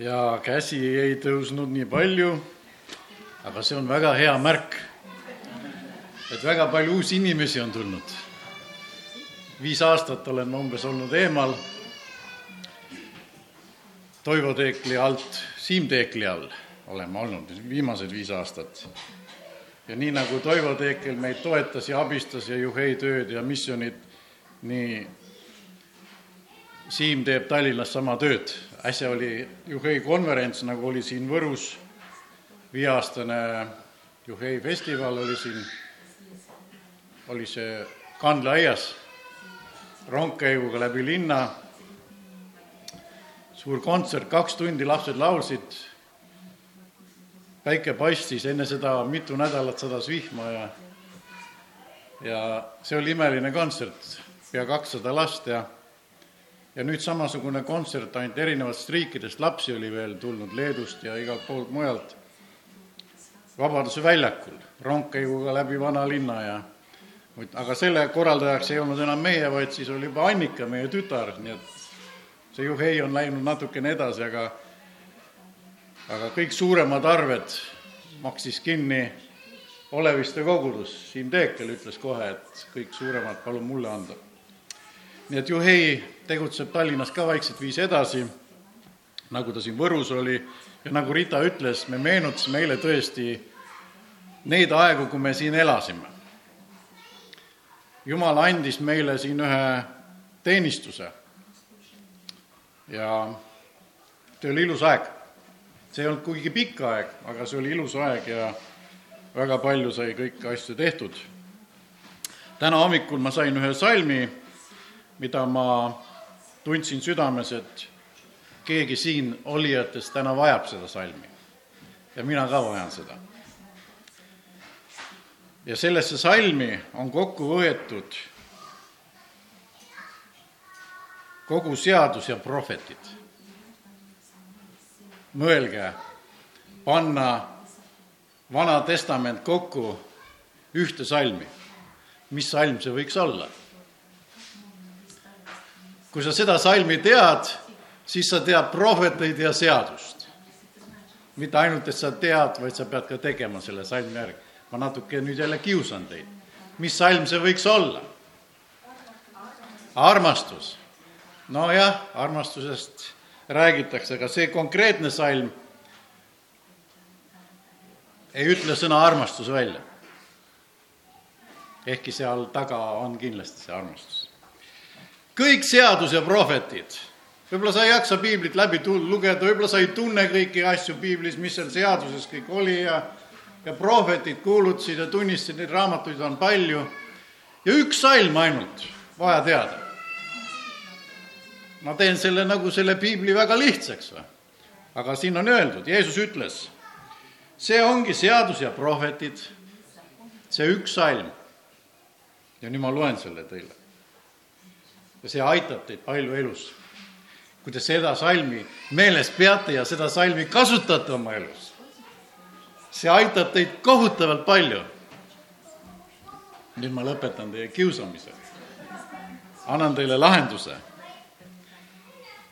ja käsi ei tõusnud nii palju, aga see on väga hea märk, et väga palju uusi inimesi on tulnud. viis aastat olen ma umbes olnud eemal Toivo Teekli alt Siim Teekli all olen ma olnud viimased viis aastat. ja nii nagu Toivo Teekel meid toetas ja abistas ja juhei tööd ja missionid, nii Siim teeb Tallinnas sama tööd äsja oli Juhei konverents, nagu oli siin Võrus, viieaastane Juhei festival oli siin, oli see Kandla-aias, rongkäiguga läbi linna, suur kontsert, kaks tundi lapsed laulsid, päike paistis, enne seda mitu nädalat sadas vihma ja ja see oli imeline kontsert, pea kakssada last ja ja nüüd samasugune kontsert ainult erinevatest riikidest, lapsi oli veel tulnud Leedust ja igalt poolt mujalt, Vabaduse väljakul, rongkäiguga läbi vanalinna ja aga selle korraldajaks ei olnud enam meie, vaid siis oli juba Annika, meie tütar, nii et see juhei on läinud natukene edasi, aga aga kõik suuremad arved maksis kinni Oleviste kogudus, Siim Teekel ütles kohe, et kõik suuremad palun mulle anda nii et Juhei tegutseb Tallinnas ka vaikselt viisi edasi, nagu ta siin Võrus oli ja nagu Rita ütles, me meenutasime eile tõesti neid aegu, kui me siin elasime. jumal andis meile siin ühe teenistuse ja see oli ilus aeg. see ei olnud kuigi pikk aeg, aga see oli ilus aeg ja väga palju sai kõiki asju tehtud. täna hommikul ma sain ühe salmi mida ma tundsin südames, et keegi siin olijatest täna vajab seda salmi. ja mina ka vajan seda. ja sellesse salmi on kokku võetud kogu seadus ja prohvetid. mõelge, panna Vana Testament kokku ühte salmi. mis salm see võiks olla? Kui sa seda salmi tead, siis sa tead prohveteid ja seadust. mitte ainult, et sa tead, vaid sa pead ka tegema selle salmi järgi. ma natuke nüüd jälle kiusan teid. mis salm see võiks olla? armastus. nojah, armastusest räägitakse, aga see konkreetne salm ei ütle sõna armastus välja. ehkki seal taga on kindlasti see armastus kõik seadus ja prohvetid. võib-olla sa ei jaksa piiblit läbi tul-, lugeda, võib-olla sa ei tunne kõiki asju piiblis, mis seal seaduses kõik oli ja ja prohvetid kuulutasid ja tunnistasid, neid raamatuid on palju. ja üks salm ainult, vaja teada. ma teen selle nagu selle piibli väga lihtsaks aga siin on öeldud, Jeesus ütles, see ongi seadus ja prohvetid, see üks salm. ja nüüd ma loen selle teile ja see aitab teid palju elus. kui te seda salmi meeles peate ja seda salmi kasutate oma elus, see aitab teid kohutavalt palju. nüüd ma lõpetan teie kiusamise. annan teile lahenduse.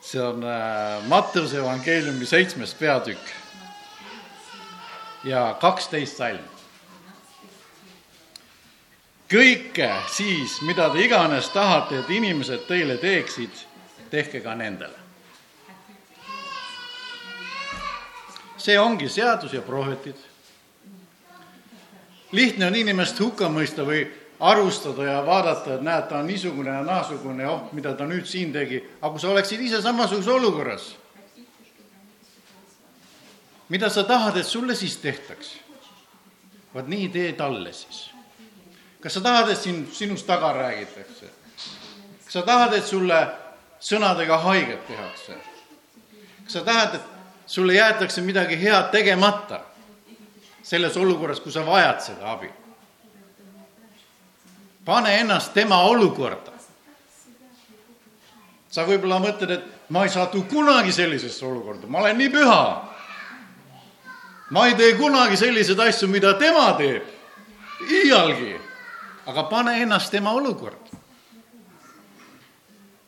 see on äh, Matteuse evangeeliumi seitsmes peatükk ja kaksteist salmi kõike siis, mida te iganes tahate, et inimesed teile teeksid, tehke ka nendele. see ongi seadus ja prohvetid. lihtne on inimest hukka mõista või arvustada ja vaadata, et näed, ta on niisugune ja naasugune, oh, mida ta nüüd siin tegi, aga kui sa oleksid ise samasuguses olukorras, mida sa tahad, et sulle siis tehtaks? vaat nii tee talle siis kas sa tahad, et sind, sinust taga räägitakse? kas sa tahad, et sulle sõnadega haiget tehakse? kas sa tahad, et sulle jäetakse midagi head tegemata selles olukorras, kui sa vajad seda abi? pane ennast tema olukorda. sa võib-olla mõtled, et ma ei satu kunagi sellisesse olukorda, ma olen nii püha. ma ei tee kunagi selliseid asju, mida tema teeb, iialgi aga pane ennast tema olukorda.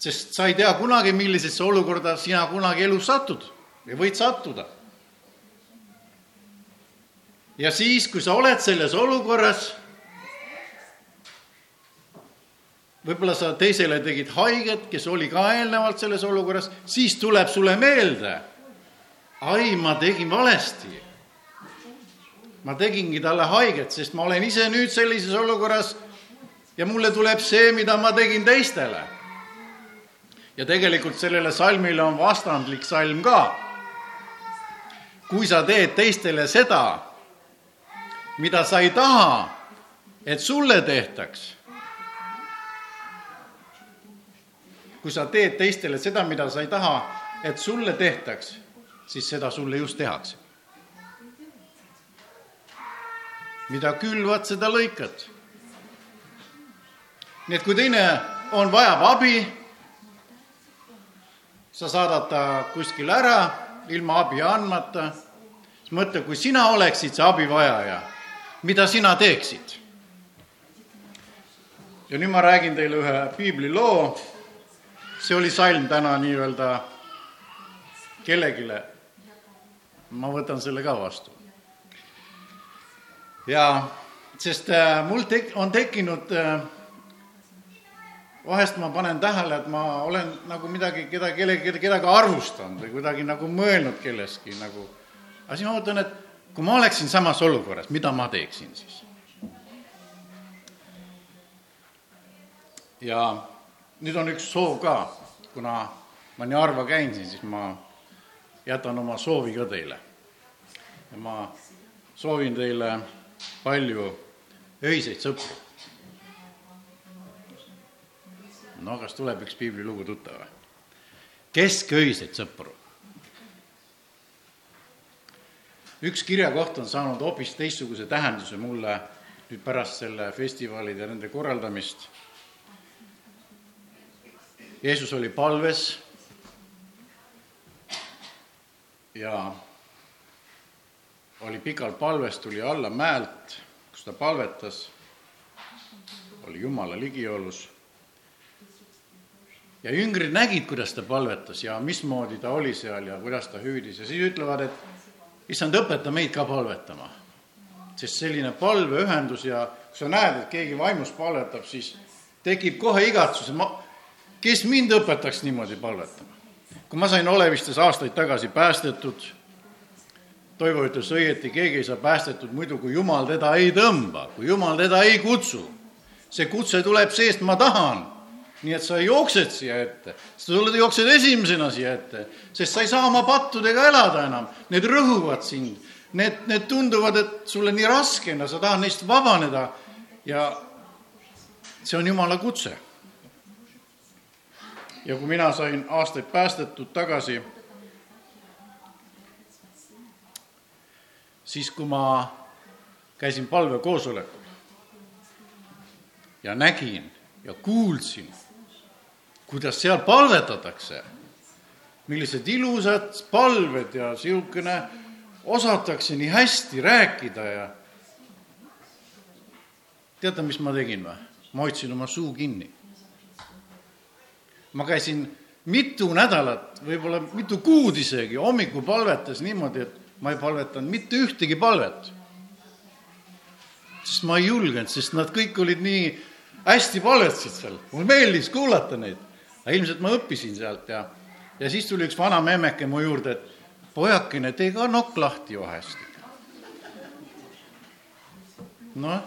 sest sa ei tea kunagi, millisesse olukorda sina kunagi elus satud ja võid sattuda. ja siis, kui sa oled selles olukorras, võib-olla sa teisele tegid haiget, kes oli ka eelnevalt selles olukorras, siis tuleb sulle meelde, ai, ma tegin valesti. ma tegingi talle haiget, sest ma olen ise nüüd sellises olukorras ja mulle tuleb see, mida ma tegin teistele. ja tegelikult sellele salmile on vastandlik salm ka. kui sa teed teistele seda, mida sa ei taha, et sulle tehtaks kui sa teed teistele seda, mida sa ei taha, et sulle tehtaks, siis seda sulle just tehakse. mida külvad, seda lõikad. Nii et kui teine on, vajab abi, sa saadad ta kuskile ära ilma abi andmata, siis mõtle, kui sina oleksid see abivajaja, mida sina teeksid? ja nüüd ma räägin teile ühe piibliloo see oli salm täna nii-öelda kellelegi. ma võtan selle ka vastu. ja sest äh, mul tek-, on tekkinud äh, vahest ma panen tähele, et ma olen nagu midagi, keda, kellegi, kedagi arvustanud või kuidagi nagu mõelnud kellestki nagu. aga siis ma mõtlen, et kui ma oleksin samas olukorras, mida ma teeksin siis? ja nüüd on üks soov ka, kuna ma nii harva käin siin, siis ma jätan oma soovi ka teile. ja ma soovin teile palju öiseid sõpru. No kas tuleb üks piiblilugu tuttav kesköiseid sõpru. üks kirjakoht on saanud hoopis teistsuguse tähenduse mulle nüüd pärast selle festivalide ja nende korraldamist Jeesus oli palves ja oli pikalt palves, tuli alla mäelt, kus ta palvetas, oli Jumala ligiolus. Ja jüngrid nägid, kuidas ta palvetas ja mismoodi ta oli seal ja kuidas ta hüüdis ja siis ütlevad, et issand, õpeta meid ka palvetama. sest selline palveühendus ja kui sa näed, et keegi vaimus palvetab, siis tekib kohe igatsus, ma kes mind õpetaks niimoodi palvetama? kui ma sain Olevistes aastaid tagasi päästetud, Toivo ütles õieti, keegi ei saa päästetud muidu, kui Jumal teda ei tõmba, kui Jumal teda ei kutsu. see kutse tuleb seest, ma tahan. Nii et sa jooksed siia ette, sa tuled, jooksed esimesena siia ette, sest sa ei saa oma pattudega elada enam, need rõhuvad sind, need, need tunduvad, et sulle nii raskena, sa tahad neist vabaneda. Ja see on Jumala kutse. Ja kui mina sain aastaid päästetud tagasi, siis kui ma käisin palvekoosolekul ja nägin ja kuulsin, kuidas seal palvetatakse, millised ilusad palved ja niisugune osatakse nii hästi rääkida ja teate, mis ma tegin või? ma hoidsin oma suu kinni ma käisin mitu nädalat, võib-olla mitu kuud isegi hommikupalvetes niimoodi, et ma ei palvetanud mitte ühtegi palvet. sest ma ei julgenud, sest nad kõik olid nii hästi palvetasid seal, mulle meeldis kuulata neid. Aga ilmselt ma õppisin sealt ja, ja siis tuli üks vana memmeke mu juurde, et pojakene, tee ka nokk lahti vahest. noh,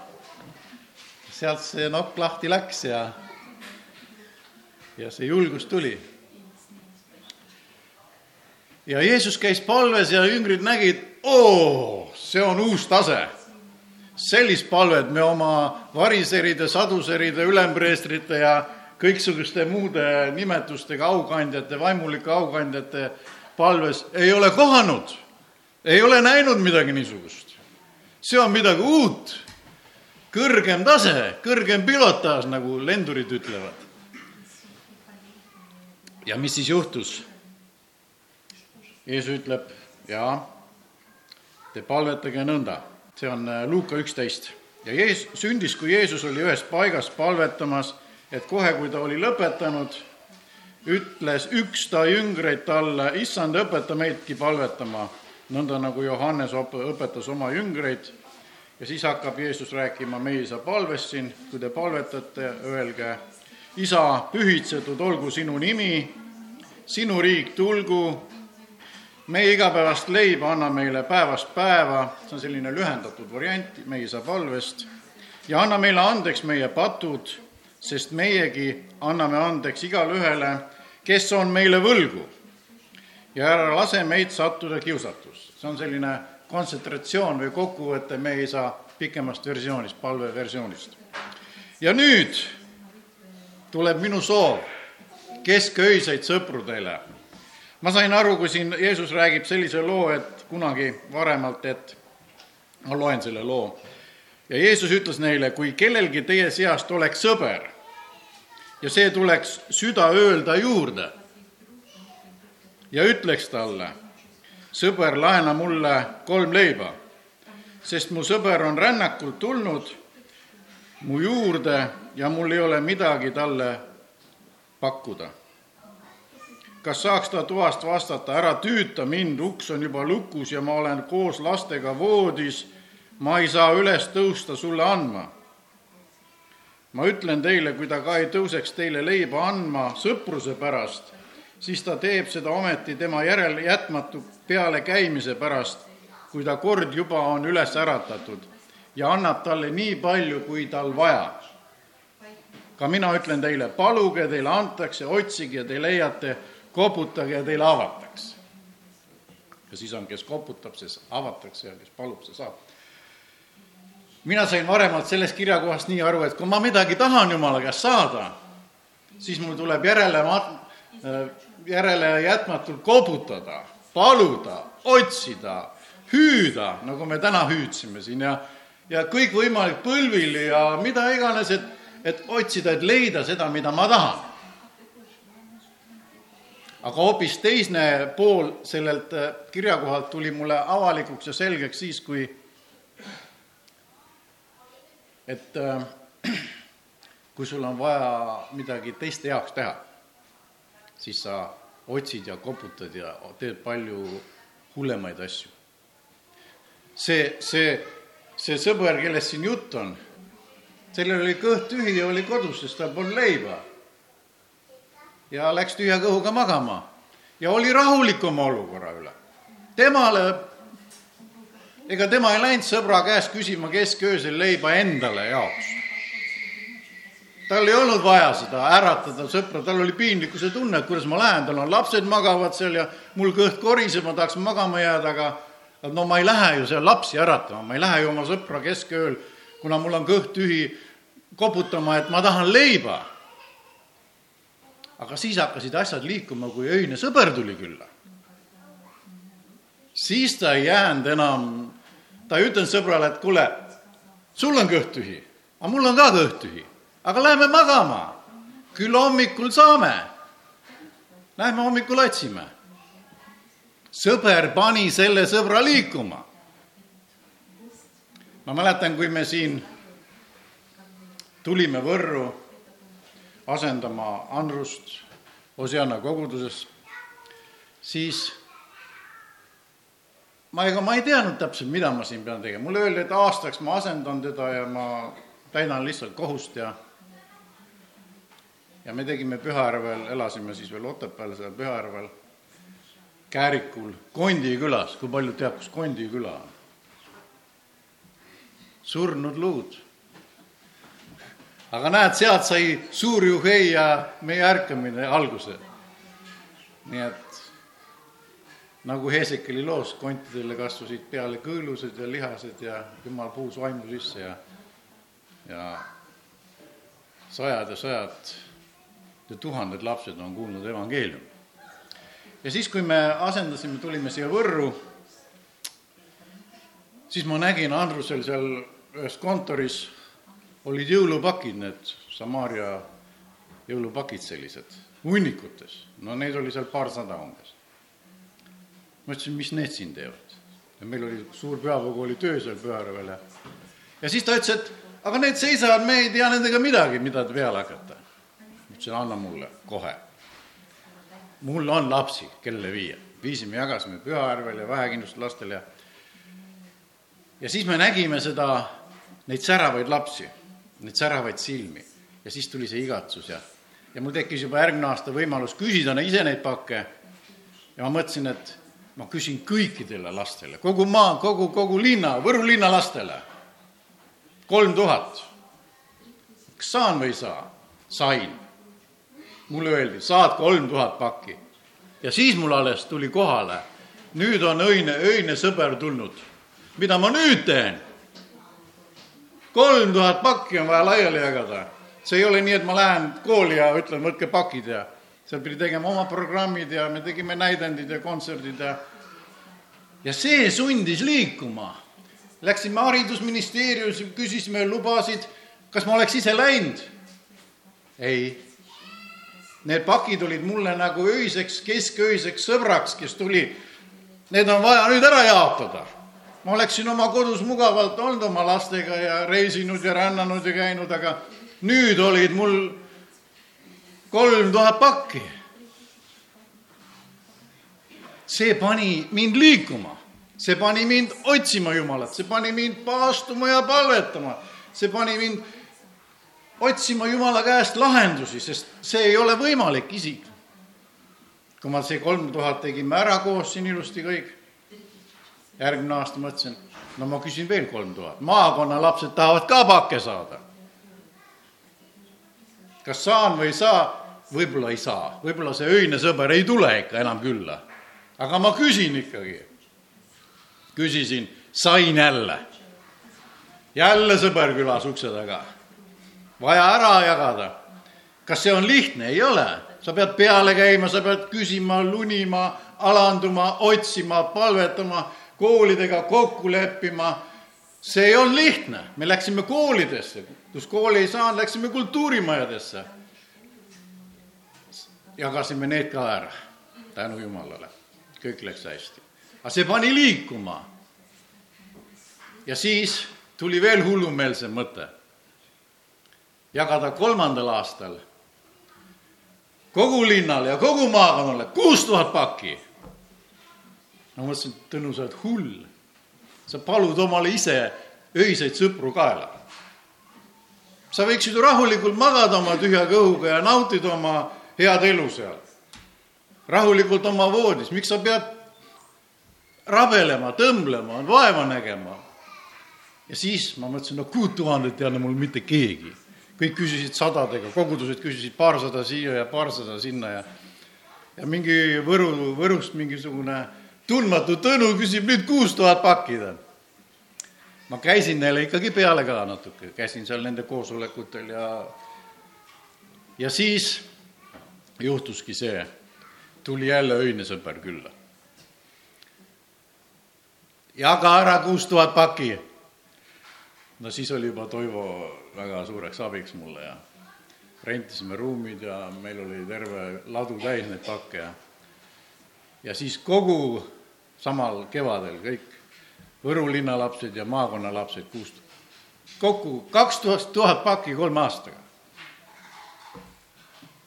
sealt see nokk lahti läks ja ja see julgus tuli. ja Jeesus käis palves ja jüngrid nägid, oo, see on uus tase. sellist palvet me oma variseride, saduseride, ülempreestrite ja kõiksuguste muude nimetustega aukandjate, vaimulike aukandjate palves ei ole kohanud. ei ole näinud midagi niisugust. see on midagi uut, kõrgem tase, kõrgem pilotaaž, nagu lendurid ütlevad ja mis siis juhtus? Jeesus ütleb, jaa, te palvetage nõnda, see on äh, Luuka üksteist. ja Jeesus, sündis, kui Jeesus oli ühes paigas palvetamas, et kohe, kui ta oli lõpetanud, ütles üks ta jüngreid talle, issand, õpeta meidki palvetama, nõnda nagu Johannes õpetas oma jüngreid. ja siis hakkab Jeesus rääkima meie isa palvest siin, kui te palvetate, öelge, isa, pühitsetud olgu sinu nimi, sinu riik tulgu, meie igapäevast leiba anna meile päevast päeva, see on selline lühendatud variant meie isa palvest, ja anna meile andeks meie patud, sest meiegi anname andeks igale ühele kes on meile võlgu ja ära lase meid sattuda kiusatusse. see on selline kontsentratsioon või kokkuvõte meie isa pikemast versioonist, palveversioonist. ja nüüd tuleb minu soov kesköiseid sõpru teile. ma sain aru, kui siin Jeesus räägib sellise loo, et kunagi varemalt, et ma loen selle loo. ja Jeesus ütles neile, kui kellelgi teie seast oleks sõber ja see tuleks südaööl ta juurde ja ütleks talle, sõber, laena mulle kolm leiba, sest mu sõber on rännakult tulnud mu juurde ja mul ei ole midagi talle pakkuda. kas saaks ta toast vastata, ära tüüta mind, uks on juba lukus ja ma olen koos lastega voodis, ma ei saa üles tõusta sulle andma ma ütlen teile, kui ta ka ei tõuseks teile leiba andma sõpruse pärast, siis ta teeb seda ometi tema järele jätmatu pealekäimise pärast, kui ta kord juba on üles äratatud ja annab talle nii palju, kui tal vaja. ka mina ütlen teile, paluge, teile antakse, otsige ja te leiate, koputage ja teile avatakse. ja siis on, kes koputab, siis avatakse ja kes palub, see saab mina sain varemalt sellest kirjakohast nii aru, et kui ma midagi tahan Jumala käest saada, siis mul tuleb järele, järele jätmatult koputada, paluda, otsida, hüüda, nagu me täna hüüdsime siin ja, ja kõikvõimalik põlvil ja mida iganes, et, et otsida, et leida seda, mida ma tahan. aga hoopis teisne pool sellelt kirjakohalt tuli mulle avalikuks ja selgeks siis, kui et äh, kui sul on vaja midagi teiste jaoks teha, siis sa otsid ja koputad ja teed palju hullemaid asju. see, see, see sõber, kellest siin jutt on, sellel oli kõht tühi ja oli kodus, sest tal polnud leiba. ja läks tühja kõhuga magama ja oli rahulik oma olukorra üle. temale ega tema ei läinud sõbra käest küsima kesköösel leiba endale jaoks. tal ei olnud vaja seda äratada sõpra, tal oli piinlikkuse tunne, et kuidas ma lähen, tal on lapsed magavad seal ja mul kõht koriseb, ma tahaks magama jääda, aga no ma ei lähe ju seal lapsi äratama, ma ei lähe ju oma sõpra keskööl, kuna mul on kõht tühi, koputama, et ma tahan leiba. aga siis hakkasid asjad liikuma, kui öine sõber tuli külla siis ta ei jäänud enam, ta ei ütelnud sõbrale, et kuule, sul on kõht tühi, aga mul on ka kõht tühi, aga lähme magama, küll hommikul saame. Lähme hommikul otsime. sõber pani selle sõbra liikuma. ma mäletan, kui me siin tulime Võrru asendama Andrust Osiana koguduses, siis ma, ega ma ei teadnud täpselt, mida ma siin pean tegema, mulle öeldi, et aastaks ma asendan teda ja ma täidan lihtsalt kohust ja ja me tegime Pühajärvel, elasime siis veel Otepääl seal Pühajärvel, Käärikul, Kondi külas, kui paljud teab, kus Kondi küla on? surnud luud. aga näed, sealt sai suur juhei ja meie ärkamine alguse. nii et nagu Heesekeli loos, kontidele kasvasid peale kõõlused ja lihased ja jumal puhus vaimu sisse ja, ja sajad ja sajad ja tuhanded lapsed on kuulnud evangeeliumi. ja siis, kui me asendasime, tulime siia Võrru, siis ma nägin Andrusel seal ühes kontoris olid jõulupakid, need Samaria jõulupakid sellised, hunnikutes, no neid oli seal paarsada umbes ma ütlesin, mis need siin teevad. ja meil oli suur pühakogu oli töö seal Pühajärvel ja ja siis ta ütles, et aga need seisavad, me ei tea nendega midagi, mida peale hakata. ma ütlesin, anna mulle kohe. mul on lapsi, kellele viia. viisime, jagasime Pühajärvel ja vähekindlustatud lastele ja ja siis me nägime seda, neid säravaid lapsi, neid säravaid silmi ja siis tuli see igatsus ja, ja mul tekkis juba järgmine aasta võimalus küsida ise neid pakke ja ma mõtlesin, et ma küsin kõikidele lastele, kogu maa, kogu, kogu linna, Võru linna lastele, kolm tuhat. kas saan või ei saa? sain. mulle öeldi, saad kolm tuhat pakki. ja siis mul alles tuli kohale, nüüd on öine, öine sõber tulnud. mida ma nüüd teen? kolm tuhat pakki on vaja laiali jagada. see ei ole nii, et ma lähen kooli ja ütlen, võtke pakid ja seal pidi tegema oma programmid ja me tegime näidendid ja kontserdid ja ja see sundis liikuma. Läksime haridusministeeriumisse, küsisime lubasid, kas ma oleks ise läinud. ei. Need pakid olid mulle nagu öiseks, keskööiseks sõbraks, kes tuli. Need on vaja nüüd ära jaotada. ma oleksin oma kodus mugavalt olnud oma lastega ja reisinud ja rännanud ja käinud, aga nüüd olid mul kolm tuhat pakki. see pani mind liikuma, see pani mind otsima Jumalat, see pani mind paastuma ja palvetama, see pani mind otsima Jumala käest lahendusi, sest see ei ole võimalik isik. kui ma see kolm tuhat tegime ära koos siin ilusti kõik, järgmine aasta mõtlesin, no ma küsin veel kolm tuhat, maakonna lapsed tahavad ka pakke saada. kas saan või ei saa, võib-olla ei saa, võib-olla see öine sõber ei tule ikka enam külla. aga ma küsin ikkagi. küsisin, sain jälle. jälle sõber külas ukse taga. vaja ära jagada. kas see on lihtne? ei ole. sa pead peale käima, sa pead küsima, lunima, alanduma, otsima, palvetama, koolidega kokku leppima see ei olnud lihtne, me läksime koolidesse, kus kooli ei saanud, läksime kultuurimajadesse jagasime need ka ära, tänu Jumalale, kõik läks hästi. aga see pani liikuma. ja siis tuli veel hullumeelsem mõte. jagada kolmandal aastal kogu linnale ja kogu maakonnale kuus tuhat pakki. ma mõtlesin, Tõnu, sa oled hull. sa palud omale ise öiseid sõpru kaela. sa võiksid ju rahulikult magada oma tühja kõhuga ja nautida oma head elu seal. rahulikult oma voodis, miks sa pead rabelema, tõmblema, vaeva nägema? ja siis ma mõtlesin, no kuut tuhandet ei anna mul mitte keegi. kõik küsisid sadadega, kogudused küsisid paarsada siia ja paarsada sinna ja ja mingi Võru, Võrust mingisugune tundmatu Tõnu küsib nüüd kuus tuhat pakki. ma käisin neile ikkagi peale ka natuke, käisin seal nende koosolekutel ja ja siis juhtuski see, tuli jälle öine sõber külla. jaga ära kuus tuhat paki. no siis oli juba Toivo väga suureks abiks mulle ja rentisime ruumid ja meil oli terve ladu täis neid pakke ja ja siis kogu samal kevadel kõik Võru linna lapsed ja maakonna lapsed kuus, kokku kaks tuhat pakki kolme aastaga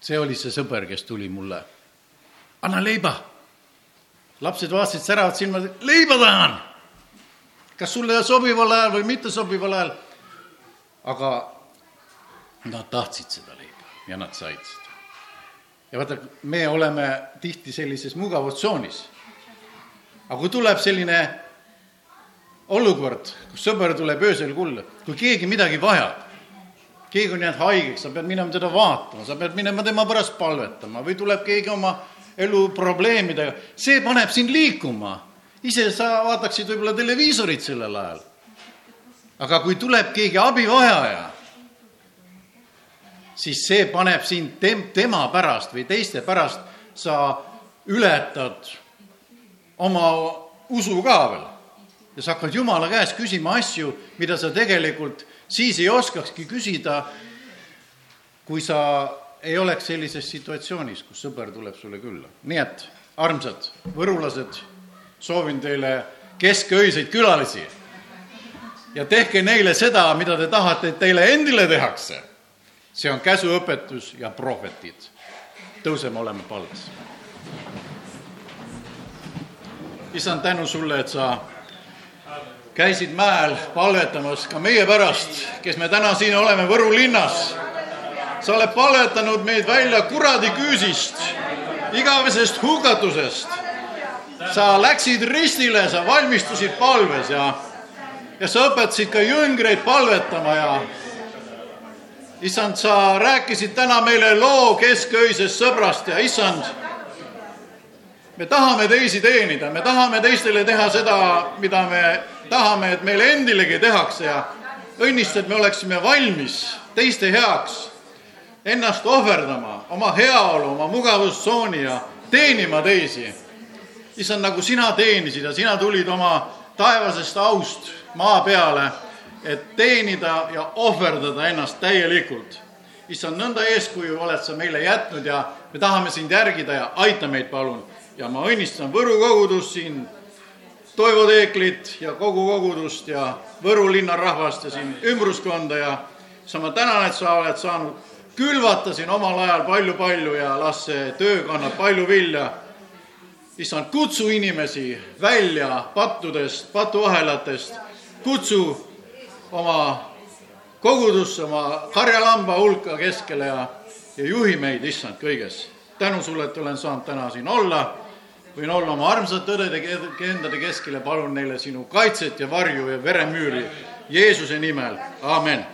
see oli see sõber, kes tuli mulle, anna leiba. lapsed vaatasid säravad silmad, leiba tahan. kas sulle sobival ajal või mittesobival ajal. aga nad tahtsid seda leiba ja nad said seda. ja vaata, me oleme tihti sellises mugavustsoonis. aga kui tuleb selline olukord, kus sõber tuleb öösel kulla, kui keegi midagi vajab, keegi on jäänud haigeks, sa pead minema teda vaatama, sa pead minema tema pärast palvetama või tuleb keegi oma elu probleemidega, see paneb sind liikuma. ise sa vaataksid võib-olla televiisorit sellel ajal. aga kui tuleb keegi abivajaja, siis see paneb sind tem-, tema pärast või teiste pärast, sa ületad oma usu ka veel. ja sa hakkad Jumala käest küsima asju, mida sa tegelikult siis ei oskakski küsida, kui sa ei oleks sellises situatsioonis, kus sõber tuleb sulle külla. nii et, armsad võrulased, soovin teile kesköiseid külalisi ja tehke neile seda, mida te tahate, et teile endile tehakse. see on käsuõpetus ja prohvetid. tõuseme, oleme palves issand, tänu sulle, et sa käisid mäel palvetamas ka meie pärast, kes me täna siin oleme Võru linnas. sa oled palvetanud meid välja kuradi küüsist, igavesest hukatusest. sa läksid ristile, sa valmistusid palves ja, ja sa õpetasid ka jüngreid palvetama ja issand, sa rääkisid täna meile loo kesköisest sõbrast ja issand me tahame teisi teenida, me tahame teistele teha seda, mida me tahame, et meile endilegi tehakse ja õnnista, et me oleksime valmis teiste heaks ennast ohverdama, oma heaolu, oma mugavustsooni ja teenima teisi. issand, nagu sina teenisid ja sina tulid oma taevasest aust maa peale, et teenida ja ohverdada ennast täielikult. issand, nõnda eeskuju oled sa meile jätnud ja me tahame sind järgida ja aita meid, palun ja ma õnnistan Võru kogudust siin, Toivo Teeklit ja kogu kogudust ja Võru linna rahvast ja siin ümbruskonda ja sa ma tänan, et sa oled saanud külvata siin omal ajal palju-palju ja las see töö kannab palju vilja. issand, kutsu inimesi välja pattudest, patuahelatest, kutsu oma kogudusse, oma karjalamba hulka keskele ja, ja juhi meid, issand, kõiges. tänu sulle, et olen saanud täna siin olla võin olla oma armsate õdede kendade keskel ja palun neile sinu kaitset ja varju ja veremüüri Jeesuse nimel, amen